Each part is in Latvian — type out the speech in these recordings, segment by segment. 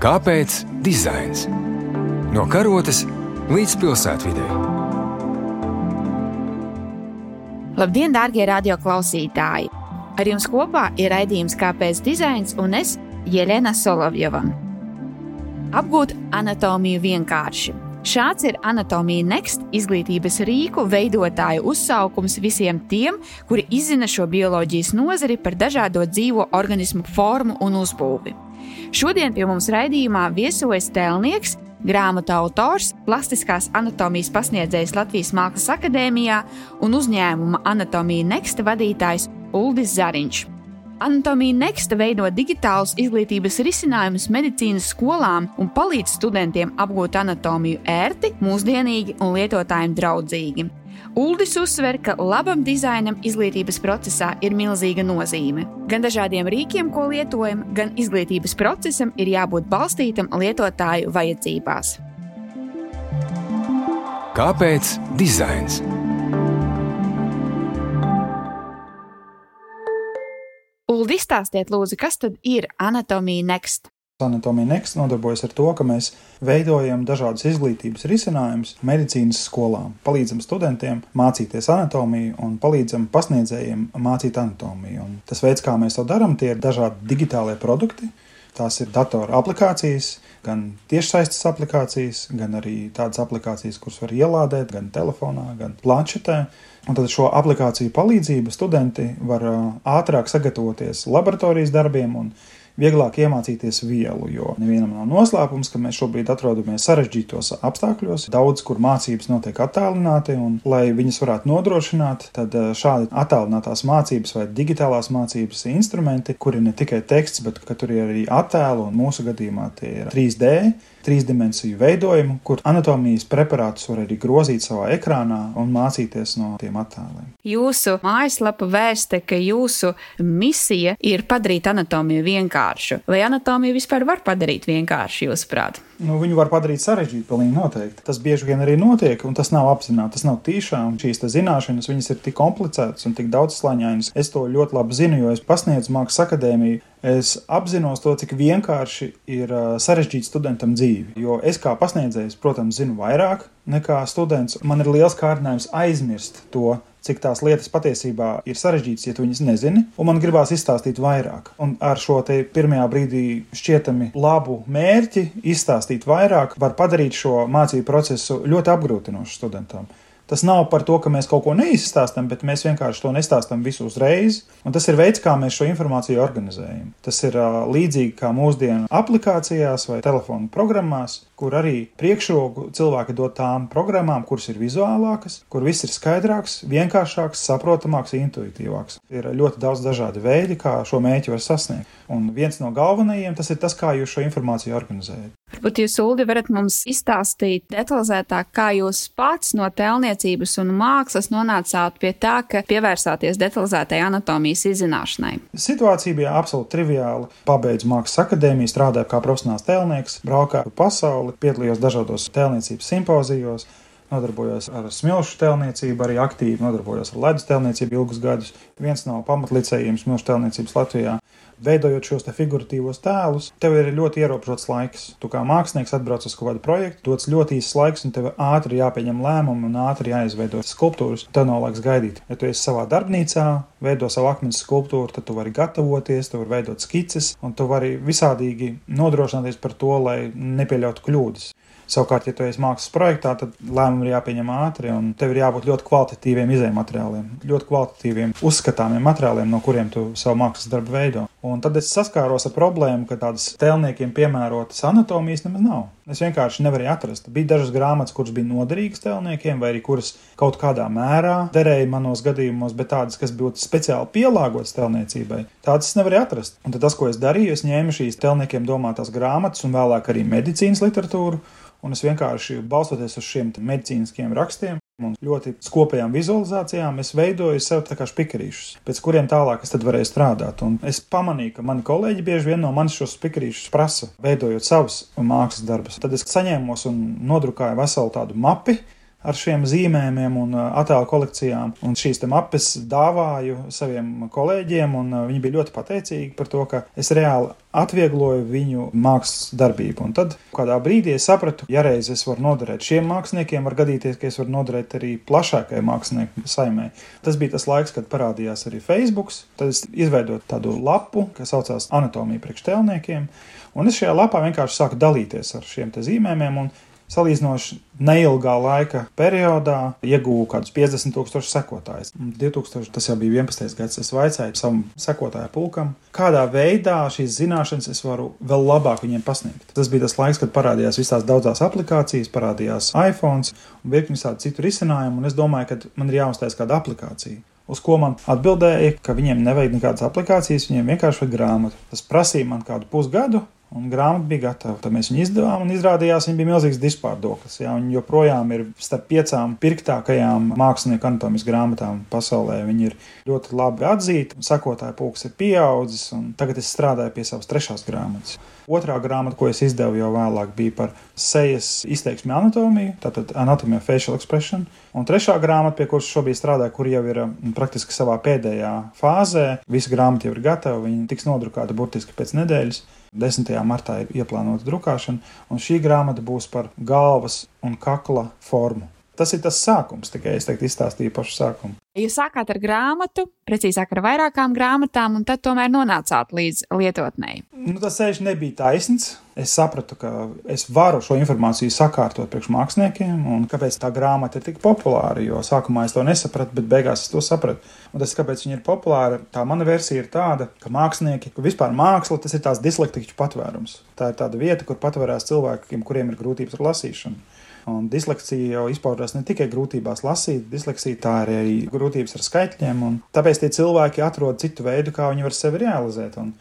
Kāpēc dizains? No karotes līdz pilsētvidē. Labdien, darbie radioklausītāji! Ar jums kopā ir raidījums Kāpēc dizains un es, Jelena Solovjova. Apgūt anatomiju vienkārši. Šāds ir Anatomija Next izglītības rīku veidotāju uzsaukums visiem tiem, kuri izzina šo bioloģijas nozari par dažādo dzīvo organismu formu un uzbūvi. Šodien pie mums raidījumā viesojas tēlnieks, grāmatu autors, plastiskās anatomijas pasniedzējs Latvijas Mākslas akadēmijā un uzņēmuma Anatomija Next vadītājs Uldis Zariņš. Anatomija Next veido digitālus izglītības risinājumus medicīnas skolām un palīdz studentiem apgūt anatomiju ērti, mūsdienīgi un lietotājiem draudzīgi. Uldis uzsver, ka labam dizainam izglītības procesā ir milzīga nozīme. Gan dažādiem rīkiem, ko lietojam, gan izglītības procesam ir jābūt balstītam lietotāju vajadzībās. Kāpēc dizains? Uldi, izstāstiet, lūdzu, kas tad ir anatomija next? Anatomija Next nodarbojas ar to, ka mēs veidojam dažādas izglītības risinājumus medicīnas skolām, palīdzam studentiem mācīties anatomiju un palīdzam pasniedzējiem mācīt anatomiju. Un tas veids, kā mēs to darām, tie ir dažādi digitālie produkti. Tās ir datora aplikācijas, gan tiešsaistes aplikācijas, gan arī tādas aplikācijas, kuras var ielādēt gan telefonā, gan planšetē. Un tad šo aplikāciju palīdzību studenti var ātrāk sagatavoties laboratorijas darbiem un vieglāk iemācīties vielu, jo nevienam nav noslēpums, ka mēs šobrīd atrodamies sarežģītos apstākļos. Daudz, kur mācības notiek attālināti, un lai viņas varētu nodrošināt, tad šādi attālinātās mācības vai digitālās mācības instrumenti, kuri ne tikai teksts, bet tur ir arī attēlu, un mūsu gadījumā tie ir 3D trīsdimensiju veidojumu, kur anatomijas preparātus var arī grozīt savā ekrānā un mācīties no tiem attēliem. Jūsu mājaslapa vēsta, ka jūsu misija ir padarīt anatomiju vienkāršu. Vai anatomiju vispār var padarīt vienkāršu, jūsuprāt? Nu, viņu var padarīt sarežģītu, pilnīgi noteikti. Tas bieži vien arī notiek, un tas nav apzināti, tas nav tīšām. Šīs zināšanas, viņas ir tik komplicētas un tik daudzslāņainas. Es to ļoti labi zinu, jo es pasniedzu Mākslas akadēmiju. Es apzinos to, cik vienkārši ir sarežģīt studentam dzīvi. Jo es kā pasniedzējs, protams, zinu vairāk nekā students. Man ir liels kārdinājums aizmirst to, cik tās lietas patiesībā ir sarežģītas, ja tu viņas nezini, un man gribās izstāstīt vairāk. Un ar šo te pirmajā brīdī šķietami labu mērķi izstāstīt vairāk, var padarīt šo mācību procesu ļoti apgrūtinošu studentam. Tas nav par to, ka mēs kaut ko neizstāstām, bet mēs vienkārši to nestāstām visu uzreiz. Un tas ir veids, kā mēs šo informāciju organizējam. Tas ir uh, līdzīgi kā mūsdienu aplikācijās vai telefonu programmās, kur arī priekšroku cilvēki dod tām programmām, kuras ir vizuālākas, kur viss ir skaidrāks, vienkāršāks, saprotamāks, intuitīvāks. Ir ļoti daudz dažādi veidi, kā šo mēķi var sasniegt. Un viens no galvenajiem tas ir tas, kā jūs šo informāciju organizējat. Varbūt jūs, Ulu, varat mums izstāstīt detalizētāk, kā jūs pats no tēlniecības un mākslas nonācāt pie tā, ka pievērsāties detalizētai anatomijas izzināšanai. Situācija bija absolūti triviāla. Pabeidzu mākslas akadēmiju, strādāju kā profesionāls tēlnieks, braukāju pa pasauli, piedalījos dažādos tēlniecības simpozijos nodarbojos ar smilšu tēlniecību, arī aktīvi nodarbojos ar ledus tēlniecību ilgus gadus. Viens no pamatlicējiem smilšu tēlniecības Latvijā. Veidojot šos figuratīvos tēlus, tev ir ļoti ierobežots laiks. Tu kā mākslinieks atbrauc uz kādu projektu, dots ļoti īsts laiks, un tev ātri jāpieņem lēmumi un ātri jāizveido skulptūras. Tev nav laiks gaidīt. Ja tu esi savā darbnīcā, veido savu akmens skulptūru, tad tu vari gatavoties, tu vari veidot skices, un tu vari visādīgi nodrošināties par to, lai nepieļautu kļūdas. Savukārt, ja tu esi mākslas projektā, tad lēmumi ir jāpieņem ātri, un tev ir jābūt ļoti kvalitatīviem izējuma materiāliem, ļoti kvalitatīviem, uzskatāmiem materiāliem, no kuriem tu savu mākslas darbu veido. Un tad es saskāros ar problēmu, ka tādas tēlniekiem piemērotas anatomijas nemaz nav. Es vienkārši nevarēju atrast. Bija dažas grāmatas, kuras bija noderīgas tēlniekiem, vai arī kuras kaut kādā mērā derēja manos gadījumos, bet tādas, kas būtu speciāli pielāgotas tēlniecībai, tādas es nevarēju atrast. Un tas, ko es darīju, es ņēmu šīs tēlniekiem domātās grāmatas un vēlāk arī medicīnas literatūru Un es vienkārši balstoties uz šiem medicīniskiem rakstiem un ļoti skopajām vizualizācijām, es veidoju sev tā kā spikerīšus, pēc kuriem tālāk es varēju strādāt. Un es pamanīju, ka mani kolēģi bieži vien no manis šos spikerīšus prasa, veidojot savus mākslas darbus. Tad es saņēmos un nodrukāju veselu tādu mapi ar šiem zīmējumiem un attēlu kolekcijām. Un šīs mapes dāvāju saviem kolēģiem, un viņi bija ļoti pateicīgi par to, ka es reāli atviegloju viņu mākslas darbību. Un tad kādā brīdī es sapratu, ja reiz es varu noderēt šiem māksliniekiem, var gadīties, ka es varu noderēt arī plašākai mākslinieku saimē. Tas bija tas laiks, kad parādījās arī Facebook. Tad es izveidoju tādu lapu, kas saucās Anatomija priekštēlniekiem. Un es šajā lapā vienkārši sāku dalīties ar šiem zīmējumiem salīdzinoši neilgā laika periodā ieguvu kaut kādus 50 tūkstošus sekotājus. 2000, tas jau bija 11. gads, es vaicāju savam sekotāju pulkam, kādā veidā šīs zināšanas es varu vēl labāk viņiem pasniegt. Tas bija tas laiks, kad parādījās visās daudzās aplikācijas, parādījās iPhone un virkni visādi citu risinājumu, un es domāju, ka man ir jāuztais kāda aplikācija. Uz ko man atbildēja, ka viņiem nevajag nekādas aplikācijas, viņiem vienkārši vajag grāmatu. Tas prasīja man kādu pusgadu, Un grāmata bija gatava. Tad mēs viņu izdevām, un izrādījās, viņa bija milzīgs dispārdoklis. Jā, viņa joprojām ir starp piecām pirktākajām mākslinieku anatomijas grāmatām pasaulē. Viņa ir ļoti labi atzīta, sekotāju pulks ir pieaudzis, un tagad es strādāju pie savas trešās grāmatas. Otrā grāmata, ko es izdevu jau vēlāk, bija par sejas izteiksmi anatomiju, tātad anatomija facial expression. Un trešā grāmata, pie kuras šobrīd strādāju, kur jau ir mm, praktiski savā pēdējā fāzē, visa grāmata jau ir gatava, viņa tiks nodrukāta burtiski pēc nedēļas. 10. martā ir ieplānota drukāšana, un šī grāmata būs par galvas un kakla formu. Tas ir tas sākums, tikai es teiktu, izstāstīju pašu sākumu. Jūs sākāt ar grāmatu, precīzāk ar vairākām grāmatām, un tad tomēr nonācāt līdz lietotnei. Nu, tas ceļš nebija taisns. Es sapratu, ka es varu šo informāciju sakārtot priekš māksliniekiem, un kāpēc tā grāmata ir tik populāra. Jo sākumā es to nesapratu, bet beigās es to sapratu. Un tas, kāpēc viņa ir populāra, tā mana versija ir tāda, ka mākslinieki, ka vispār māksla tas ir tās dislektiķu patvērums. Tā ir tāda vieta, kur patvērās cilvēkiem, kuriem ir grūtības ar lasīšanu. Un disleksija jau izpaužās ne tikai grūtībās lasīt, disleksija tā ir arī grūtības ar skaitļiem, tāpēc tie cilvēki atrod citu veidu, kā viņi var sevi realizēt. Un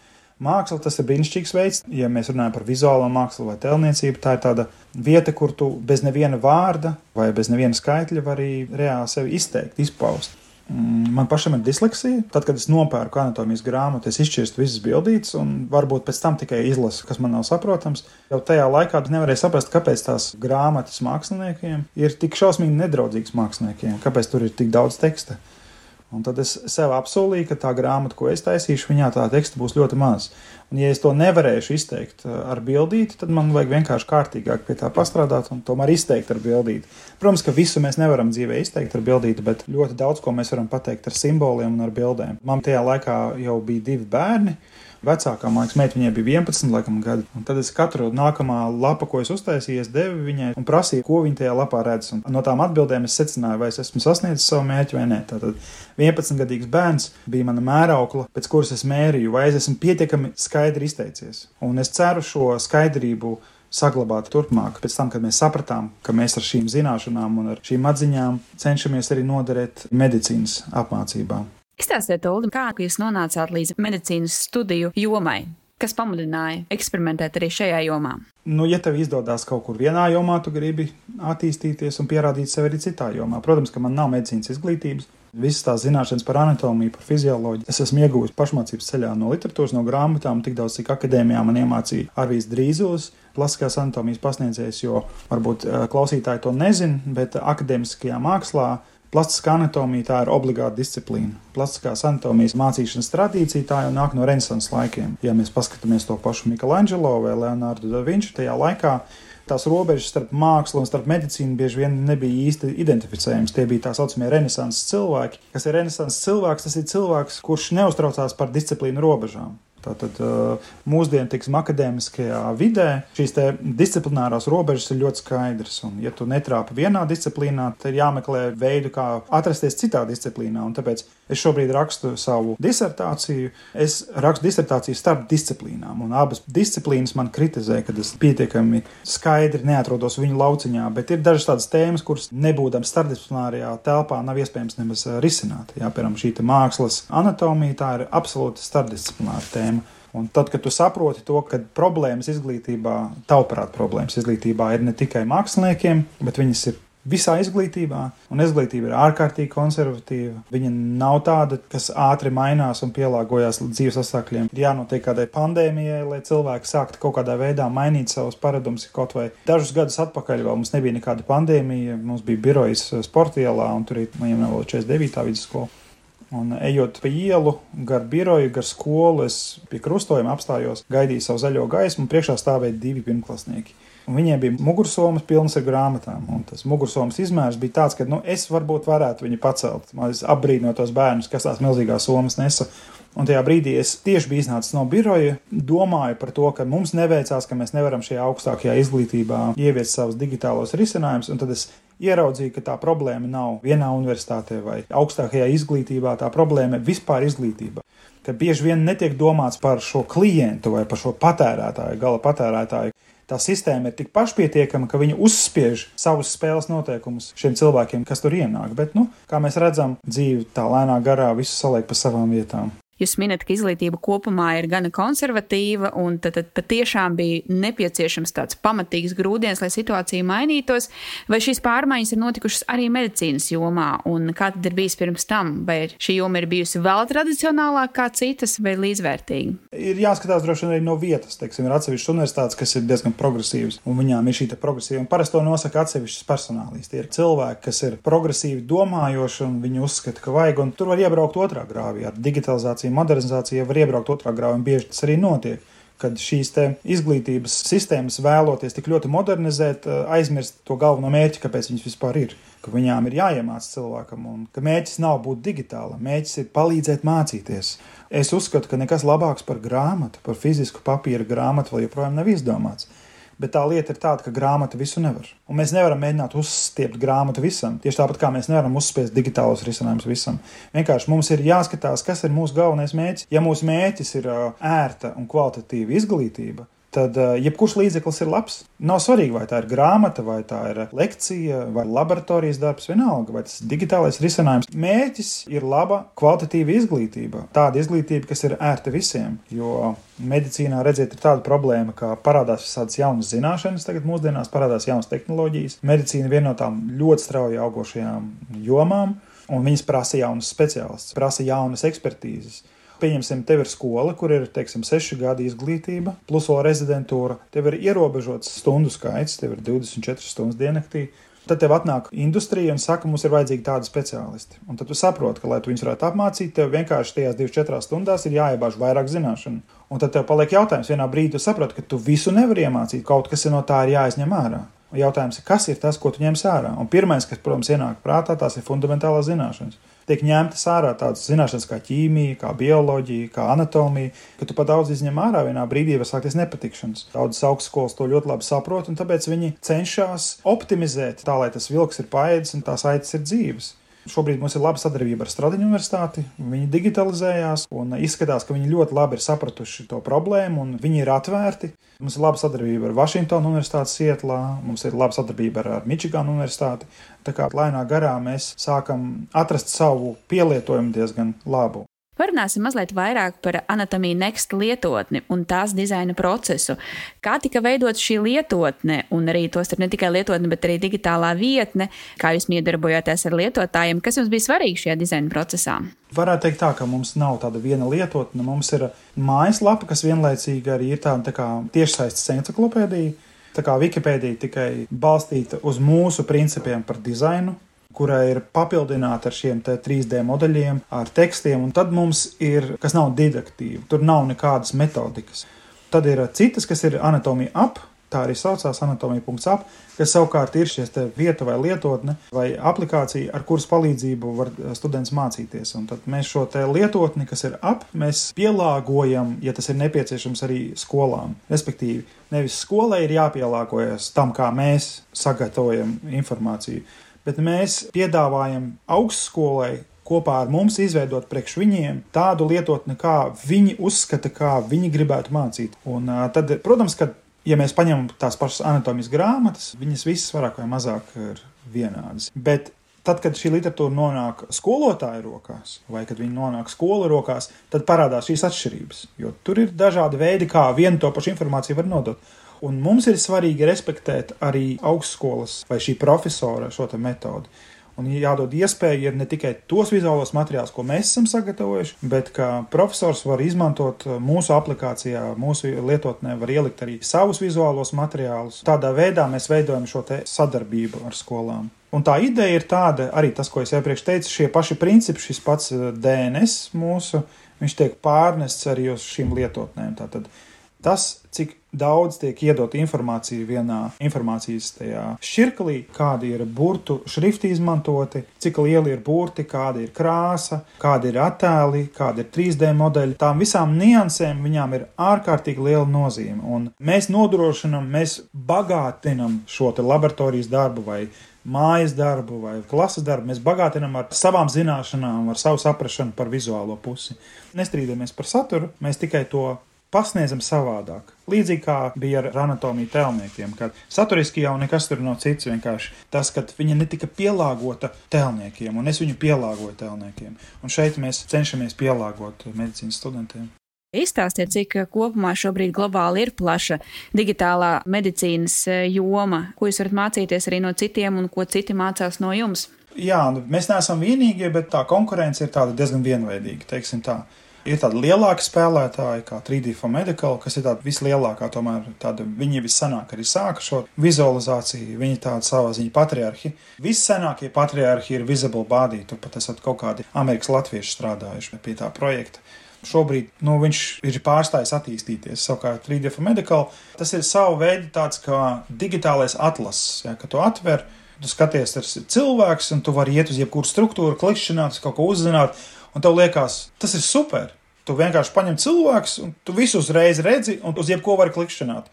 māksla tas ir brīnišķīgs veids, ja mēs runājam par vizuālo mākslu vai tēlniecību, tā ir tāda vieta, kur tu bez neviena vārda vai bez neviena skaitļa vari reāli sevi izteikt, izpaust. Mm, man pašam ir disleksija. Tad, kad es nopērku anatomijas grāmatu, es izšķirstu visas bildītas, un varbūt pēc tam tikai izlasu, kas man nav saprotams. Jau tajā laikā es nevarēju saprast, kāpēc tās grāmatas māksliniekiem ir tik šausmīgi nedraudzīgas māksliniekiem, kāpēc tur ir tik daudz teksta. Un tad es sev apsolīju, ka tā grāmata, ko es taisīšu, viņā tā teksta būs ļoti maz. Un, ja es to nevarēšu izteikt uh, ar bildīti, tad man vajag vienkārši kārtīgāk pie tā pastrādāt un tomēr izteikt ar bildīti. Protams, ka visu mēs nevaram dzīvē izteikt ar bildīti, bet ļoti daudz ko mēs varam pateikt ar simboliem un ar bildēm. Man tajā laikā jau bija divi bērni. Vecākā mākslas meita viņai bija 11, laikam, gadi. Un tad es katru nākamā lapu, ko es uztaisīju, es devu viņai un prasīju, ko viņa tajā lapā redz. Un no tām atbildēm es secināju, vai es esmu sasniedzis savu mērķi vai nē. Tātad 11-gadīgs bērns bija mana mēraukla, pēc kuras es mērīju, vai es esmu pietiekami skaidri izteicies. Un es ceru šo skaidrību saglabāt turpmāk. Pēc tam, kad mēs sapratām, ka mēs ar šīm zināšanām un ar šīm atziņām cenšamies arī noderēt medicīnas apmācībām. Izstāstiet, Ulu, kā jūs nonācāt līdz medicīnas studiju jomai? Kas pamudināja eksperimentēt arī šajā jomā? Nu, ja tev izdodas kaut kur vienā jomā, tu gribi attīstīties un pierādīt sevi arī citā jomā. Protams, ka man nav medicīnas izglītības. Visas tās zināšanas par anatomiju, par fizioloģiju es esmu iegūmis pašmācības ceļā no literatūras, no grāmatām, tik daudz, cik akadēmijā man iemācīja Arvijas Drīzulis, klasiskās anatomijas pasniedzējs, jo varbūt eh, klausītāji to nezina, bet akadēmiskajā mākslā Plastiskā anatomija tā ir obligāta disciplīna. Plastiskās anatomijas mācīšanas tradīcija tā jau nāk no Renesanses laikiem. Ja mēs paskatāmies to pašu Michelangelo vai Leonardo da Vinci, tajā laikā tās robežas starp mākslu un starp medicīnu bieži vien nebija īsti identificējams. Tie bija tā saucamie renesanses cilvēki. Kas ir renesanses cilvēks? Tas ir cilvēks, kurš neuztraucās par disciplīnu robežām. Tātad mūsdienu tiksim, akadēmiskajā vidē šīs disciplinārās robežas ir ļoti skaidras. Un, ja tu netrāpi vienā disciplīnā, tad ir jāmeklē veidi, kā atrasties citā disciplīnā. Un tāpēc es šobrīd rakstu savu disertāciju. Es rakstu disertāciju starp disciplīnām, un abas disciplīnas man kritizē, ka es pietiekami skaidri neatrodos viņu lauciņā. Bet ir dažas tādas tēmas, kuras nebūdams starpdisciplinārajā telpā nav iespējams nemaz risināt. Jā, piemēram, šī mākslas anatomija tā ir absolūti starpdisciplināra tēma. Un tad, kad tu saproti to, ka problēmas izglītībā, tavuprāt, problēmas izglītībā ir ne tikai māksliniekiem, bet viņas ir visā izglītībā, un izglītība ir ārkārtīgi konservatīva. Viņa nav tāda, kas ātri mainās un pielāgojas dzīves apstākļiem. Ir jānotiek kādai pandēmijai, lai cilvēki sāktu kaut kādā veidā mainīt savus paradumus. Kaut vai dažus gadus atpakaļ vēl mums nebija nekāda pandēmija, mums bija birojas sportielā, un tur man jau nav 49. vidusskola. Un ejot pa ielu, gar biroju, gar skolu, es pie krustojuma apstājos, gaidīju savu zaļo gaismu, un priekšā stāvēja divi pirmklasnieki. Un viņiem bija mugursomas pilnas ar grāmatām. Un tas mugursomas izmērs bija tāds, ka nu, es varbūt varētu viņu pacelt. Es apbrīnoju tos bērnus, kas tās milzīgās somas nesa. Un tajā brīdī es tieši biju iznācis no biroja, domāju par to, ka mums neveicās, ka mēs nevaram šajā augstākajā izglītībā ieviest savus digitālos risinājumus. Tad es ieraudzīju, ka tā problēma nav vienā universitātē vai augstākajā izglītībā, tā problēma ir vispār izglītība. Ka bieži vien netiek domāts par šo klientu vai par šo patērētāju, gala patērētāju tā sistēma ir tik pašpietiekama, ka viņi uzspiež savus spēles noteikumus šiem cilvēkiem, kas tur ienāk. Bet, nu, kā mēs redzam, dzīve tā lēnā garā visu saliek pa savām vietām. Jūs minat, ka izglītība kopumā ir gana konservatīva, un tad, tad patiešām bija nepieciešams tāds pamatīgs grūdienis, lai situācija mainītos. Vai šīs pārmaiņas ir notikušas arī medicīnas jomā, un kā tad ir bijis pirms tam? Vai šī joma ir bijusi vēl tradicionālāka kā citas, vai līdzvērtīga? Ir jāskatās droši vien arī no vietas. Teiksim, ir atsevišķas universitātes, kas ir diezgan progresīvas, un viņām ir šī progresīva. Parasti to nosaka atsevišķas personālīs. Tie ir cilvēki, kas ir progresīvi domājoši, un viņi uzskata, ka vajag, un tur var iebraukt otrā grāvī ar digitalizāciju modernizācija var iebraukt otrā grāvā, un bieži tas arī notiek. Kad šīs izglītības sistēmas vēloties tik ļoti modernizēt, eh, aizmirst to galveno mērķi, kāpēc viņas vispār ir. Ka viņām ir jāiemācās cilvēkam, un ka mērķis nav būt digitālam, mērķis ir palīdzēt mācīties. Es uzskatu, ka nekas labāks par grāmatu, par fizisku papīra grāmatu vēl joprojām nav izdomāts. Bet tā lieta ir tāda, ka grāmata visu nevar. Un mēs nevaram mēģināt uzstiept grāmatu visam. Tieši tāpat kā mēs nevaram uzspiest digitālos risinājumus visam. Vienkārši mums ir jāskatās, kas ir mūsu galvenais mērķis. Ja mūsu mērķis ir ērta un kvalitatīva izglītība, tad uh, jebkurš līdzeklis ir labs. Nav svarīgi, vai tā ir grāmata, vai tā ir lekcija, vai laboratorijas darbs, vienalga, vai tas ir digitālais risinājums. Mērķis ir laba, kvalitatīva izglītība. Tāda izglītība, kas ir ērta visiem. Jo medicīnā, redziet, ir tāda problēma, ka parādās visādas jaunas zināšanas, tagad mūsdienās parādās jaunas tehnoloģijas. Medicīna ir viena no tām ļoti strauji augošajām jomām, un viņas prasa jaunas speciālistus, prasa jaunas ekspertīzes. Pieņemsim, tev ir skola, kur ir, teiksim, seši gadi izglītība, plus vēl rezidentūra. Tev ir ierobežots stundu skaits, tev ir 24 stundas diennaktī. Tad tev atnāk industrija un saka, mums ir vajadzīgi tādi speciālisti. Un tad tu saproti, ka, lai tu viņus varētu apmācīt, tev vienkārši tajās 24 stundās ir jāiebāž vairāk zināšanu. Un tad tev paliek jautājums, vienā brīdī tu saproti, ka tu visu nevari iemācīt, kaut kas no tā ir jāizņem ārā. Jautājums ir, kas ir tas, ko tu ņemsi ārā? Un pirmais, kas, protams, ienāk prātā, tās ir fundamentālās zināšanas tiek ņemtas ārā tādas zināšanas kā ķīmija, kā bioloģija, kā anatomija, ka tu pat daudz izņem ārā vienā brīdī, var sākties nepatikšanas. Daudzas augstskolas to ļoti labi saprot, un tāpēc viņi cenšas optimizēt tā, lai tas vilks ir paēdis un tās aitas ir dzīves. Šobrīd mums ir laba sadarbība ar Stradiņu universitāti. Viņi digitalizējās un izskatās, ka viņi ļoti labi ir sapratuši to problēmu un viņi ir atvērti. Mums ir laba sadarbība ar Vašingtonu universitāti Sietlā, mums ir laba sadarbība ar, Mičiganu universitāti. Tā kā lēnā garā mēs sākam atrast savu pielietojumu diezgan labu. Parunāsim mazliet vairāk par anatomiju Next lietotni un tās dizaina procesu. Kā tika veidot šī lietotne, un arī tos ir ne tikai lietotne, bet arī digitālā vietne, kā jūs miedarbojāties ar lietotājiem, kas jums bija svarīgi šajā dizaina procesā? Varētu teikt tā, ka mums nav tāda viena lietotne, mums ir mājaslapa, kas vienlaicīgi arī ir tāda tā kā tiešsaistes enciklopēdija. Tā kā Wikipēdija tikai balstīta uz mūsu principiem par dizainu, kurai ir papildināta ar šiem 3D modeļiem, ar tekstiem, un tad mums ir, kas nav didaktīva, tur nav nekādas metodikas. Tad ir citas, kas ir anatomija ap, tā arī saucās anatomija.ap, kas savukārt ir šīs vieta vai lietotne vai aplikācija, ar kuras palīdzību var students mācīties. Un tad mēs šo lietotni, kas ir ap, mēs pielāgojam, ja tas ir nepieciešams arī skolām. Respektīvi, nevis skolai ir jāpielāgojas tam, kā mēs sagatavojam informāciju, bet mēs piedāvājam augstskolai kopā ar mums izveidot priekš viņiem tādu lietotni, kā viņi uzskata, kā viņi gribētu mācīt. Un tad, protams, ka, ja mēs paņemam tās pašas anatomijas grāmatas, viņas visas vairāk vai mazāk ir vienādas. Bet tad, kad šī literatūra nonāk skolotāju rokās, vai kad viņi nonāk skolu rokās, tad parādās šīs atšķirības. Jo tur ir dažādi veidi, kā vienu to pašu informāciju var nodot. Un mums ir svarīgi respektēt arī augstskolas vai šī profesora šo metodi. Un jādod iespēja ir ne tikai tos vizuālos materiālus, ko mēs esam sagatavojuši, bet ka profesors var izmantot mūsu aplikācijā, mūsu lietotnē, var ielikt arī savus vizuālos materiālus. Tādā veidā mēs veidojam šo sadarbību ar skolām. Un tā ideja ir tāda, arī tas, ko es iepriekš teicu, šie paši principi, šis pats eh, DNS mūsu, viņš tiek pārnests arī uz šīm lietotnēm. Tātad tas, cik daudz tiek iedot informācija vienā informācijas šķirklī, kādi ir burtu šrifti izmantoti, cik lieli ir burti, kāda ir krāsa, kādi ir attēli, kādi ir 3D modeļi. Tām visām niansēm viņām ir ārkārtīgi liela nozīme. Un mēs nodrošinam, mēs bagātinam šo laboratorijas darbu vai mājas darbu vai klases darbu. Mēs bagātinām ar savām zināšanām, ar savu saprāšanu par vizuālo pusi. Nestrīdamies par saturu, mēs tikai to pasniedzam savādāk. Līdzīgi kā bija ar anatomiju tēlniekiem, kad saturiski jau nekas tur nav cits, vienkārši tas, ka viņa netika pielāgota tēlniekiem, un es viņu pielāgoju tēlniekiem. Un šeit mēs cenšamies pielāgot medicīnas studentiem. Izstāstiet, cik kopumā šobrīd globāli ir plaša digitālā medicīnas e, joma, ko jūs varat mācīties arī no citiem un ko citi mācās no jums. Jā, nu, mēs neesam vienīgie, bet tā konkurence ir diezgan vienveidīga. Ir tādi lielāki spēlētāji, kā 3D for Medical, kas ir tāda vislielākā, tomēr tāda, viņi vissanāk arī sāka šo vizualizāciju, viņi tādi savā ziņā patriarhi. Vissenākie patriarhi ir Visible Body, tur pat esat kaut kādi Amerikas latvieši strādājuši pie tā projekta. Šobrīd nu, viņš ir pārstājis attīstīties. Savukārt, 3D for Medical tas ir savu veidu tāds kā digitālais atlases, ja, ka tu atver, tu skaties, tas ir cilvēks, un tu vari iet uz jebkuru struktūru, klikšķināt, kaut ko uzzināt un tev liekas, tas ir super. Tu vienkārši paņem cilvēku, un tu visu uzreiz redzi, un uz jebko vari klikšķināt.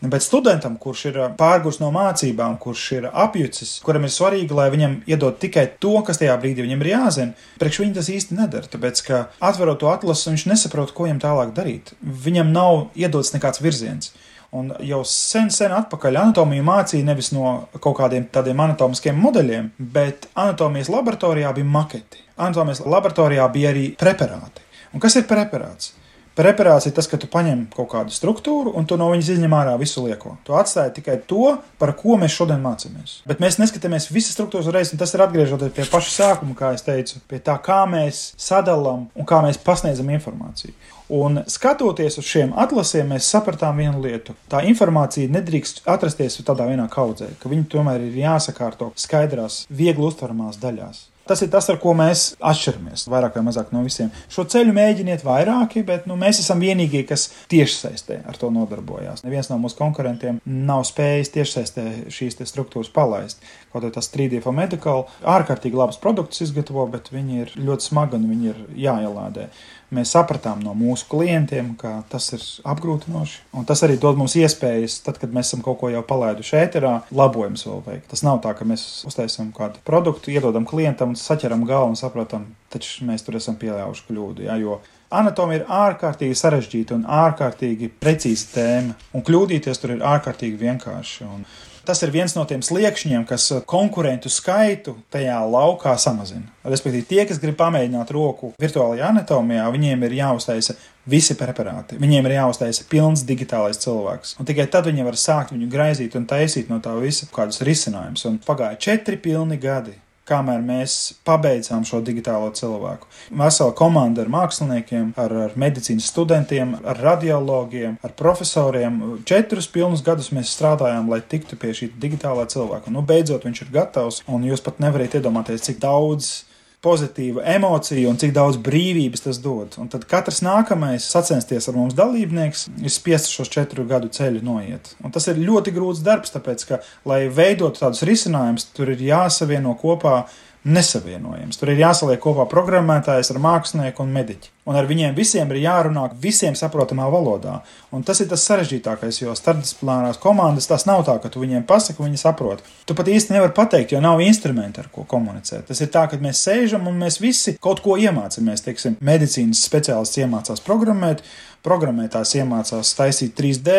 Bet studentam, kurš ir pārgājis no mācībām, kurš ir apjucis, kuram ir svarīgi, lai viņam iedod tikai to, kas tajā brīdī viņam ir jāzina, priekš viņa tas īsti nedara. Tāpēc, ka atverot to atlasu, viņš nesaprot, ko viņam tālāk darīt. Viņam nav iedots nekāds virziens. Un jau sen, sen atpakaļ anatomiju mācīja nevis no kaut kādiem tādiem anatomiskiem modeļiem, bet anatomijas laboratorijā bija maketi anatomijas laboratorijā bija arī preparāti. Un kas ir preparāts? Preparāts ir tas, ka tu paņem kaut kādu struktūru un tu no viņas izņem ārā visu lieko. Tu atstāji tikai to, par ko mēs šodien mācāmies. Bet mēs neskatāmies visas struktūras uzreiz, un tas ir atgriežoties pie paša sākuma, kā es teicu, pie tā, kā mēs sadalām un kā mēs pasniedzam informāciju. Un skatoties uz šiem atlasiem, mēs sapratām vienu lietu. Tā informācija nedrīkst atrasties tādā vienā kaudzē, ka viņi tomēr ir jāsakārto skaidrās, viegli uztveramās daļās. Tas ir tas, ar ko mēs atšķiramies vairāk vai mazāk no visiem. Šo ceļu mēģiniet vairāki, bet nu, mēs esam vienīgie, kas tiešsaistē ar to nodarbojās. Neviens no mūsu konkurentiem nav spējis tiešsaistē šīs struktūras palaist. Kaut arī tas 3D for medical ārkārtīgi labus produktus izgatavo, bet viņi ir ļoti smagi un viņi ir jāielādē mēs sapratām no mūsu klientiem, ka tas ir apgrūtinoši. Un tas arī dod mums iespējas, tad, kad mēs esam kaut ko jau palaiduši ēterā, labojumus vēl veikt. Tas nav tā, ka mēs uztaisām kādu produktu, iedodam klientam, saķeram galvu un saprotam, taču mēs tur esam pieļāvuši kļūdu. Ja, jo Anatomija ir ārkārtīgi sarežģīta un ārkārtīgi precīza tēma, un kļūdīties tur ir ārkārtīgi vienkārši. Un tas ir viens no tiem sliekšņiem, kas uh, konkurentu skaitu tajā laukā samazina. Respektīvi, tie, kas grib pamēģināt roku virtuālajā anatomijā, viņiem ir jāuztaisa visi preparāti. Viņiem ir jāuztaisa pilns digitālais cilvēks. Un tikai tad viņi var sākt viņu graizīt un taisīt no tā visa kādus risinājumus. Un pagāja četri pilni gadi kamēr mēs pabeidzām šo digitālo cilvēku. Vesela komanda ar māksliniekiem, ar, ar medicīnas studentiem, ar radiologiem, ar profesoriem. Četrus pilnus gadus mēs strādājām, lai tiktu pie šī digitālā cilvēka. Nu, beidzot, viņš ir gatavs, un jūs pat nevarat iedomāties, cik daudz pozitīvu emociju un cik daudz brīvības tas dod. Un tad katrs nākamais sacensties ar mums dalībnieks ir spiests šos četru gadu ceļu noiet. Un tas ir ļoti grūts darbs, tāpēc, ka, lai veidotu tādus risinājumus, tur ir jāsavieno kopā nesavienojams. Tur ir jāsaliek kopā programmētājs ar mākslinieku un mediķi. Un ar viņiem visiem ir jārunā visiem saprotamā valodā. Un tas ir tas sarežģītākais, jo starpdisciplinārās komandas tas nav tā, ka tu viņiem pasaki, viņi saprot. Tu pat īsti nevari pateikt, jo nav instrumenti, ar ko komunicēt. Tas ir tā, ka mēs sēžam un mēs visi kaut ko iemācāmies. Teiksim, medicīnas speciālists iemācās programmēt, programmētājs iemācās taisīt 3D,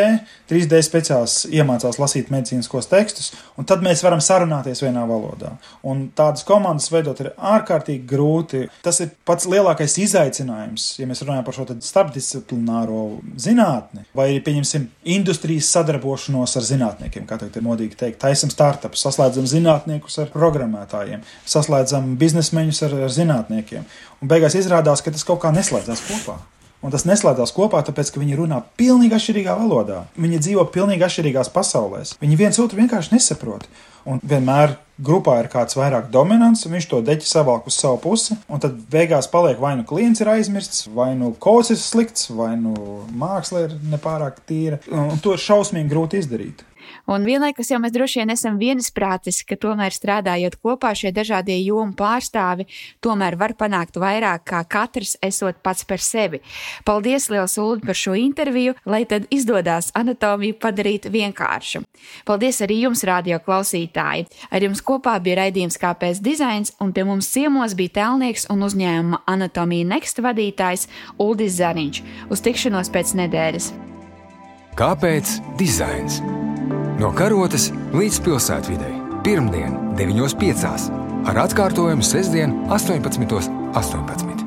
3D speciāls iemācās lasīt medicīniskos tekstus, un tad mēs varam sarunāties vienā valodā. Un tādas komandas veidot ir ārkārtīgi grūti. Tas ir pats lielākais izaicinājums, ja mēs runājam par šo starpdisciplināro zinātni, vai arī, pieņemsim, industrijas sadarbošanos ar zinātniekiem, kā tagad ir modīgi teikt, taisam startupus, saslēdzam zinātniekus ar programmētājiem, saslēdzam biznesmeņus ar, ar zinātniekiem. Un beigās izrādās, ka tas kaut kā neslēdzās kopā. Un tas neslēdzās kopā, tāpēc, ka viņi runā pilnīgi atšķirīgā valodā. Viņi dzīvo pilnīgi atšķirīgās pasaulēs. Viņi viens otru vienkārši nesaprot. Un vienmēr grupā ir kāds vairāk dominants, viņš to deķi savāk uz savu pusi, un tad beigās paliek vai nu klients ir aizmirsts, vai nu kods ir slikts, vai nu māksla ir nepārāk tīra. Un to ir šausmīgi grūti izdarīt. Un vienlaikus jau mēs droši vien esam viensprātis, ka tomēr strādājot kopā šie dažādie jomu pārstāvi, tomēr var panākt vairāk kā katrs esot pats par sevi. Paldies, Liels Ulu, par šo interviju, lai tad izdodas anatomiju padarīt vienkāršu. Paldies arī jums, radio klausītāji! Ar jums kopā bija raidījums Kāpēc dizains, un pie mums ciemos bija tēlnieks un uzņēmuma anatomija Next vadītājs Uldis Zariņš. Uz tikšanos pēc nedēļas! Kāpēc dizains? No karotes līdz pilsētvidē. Pirmdien, 9.5. ar atkārtojumu sestdien, 18.18. 18.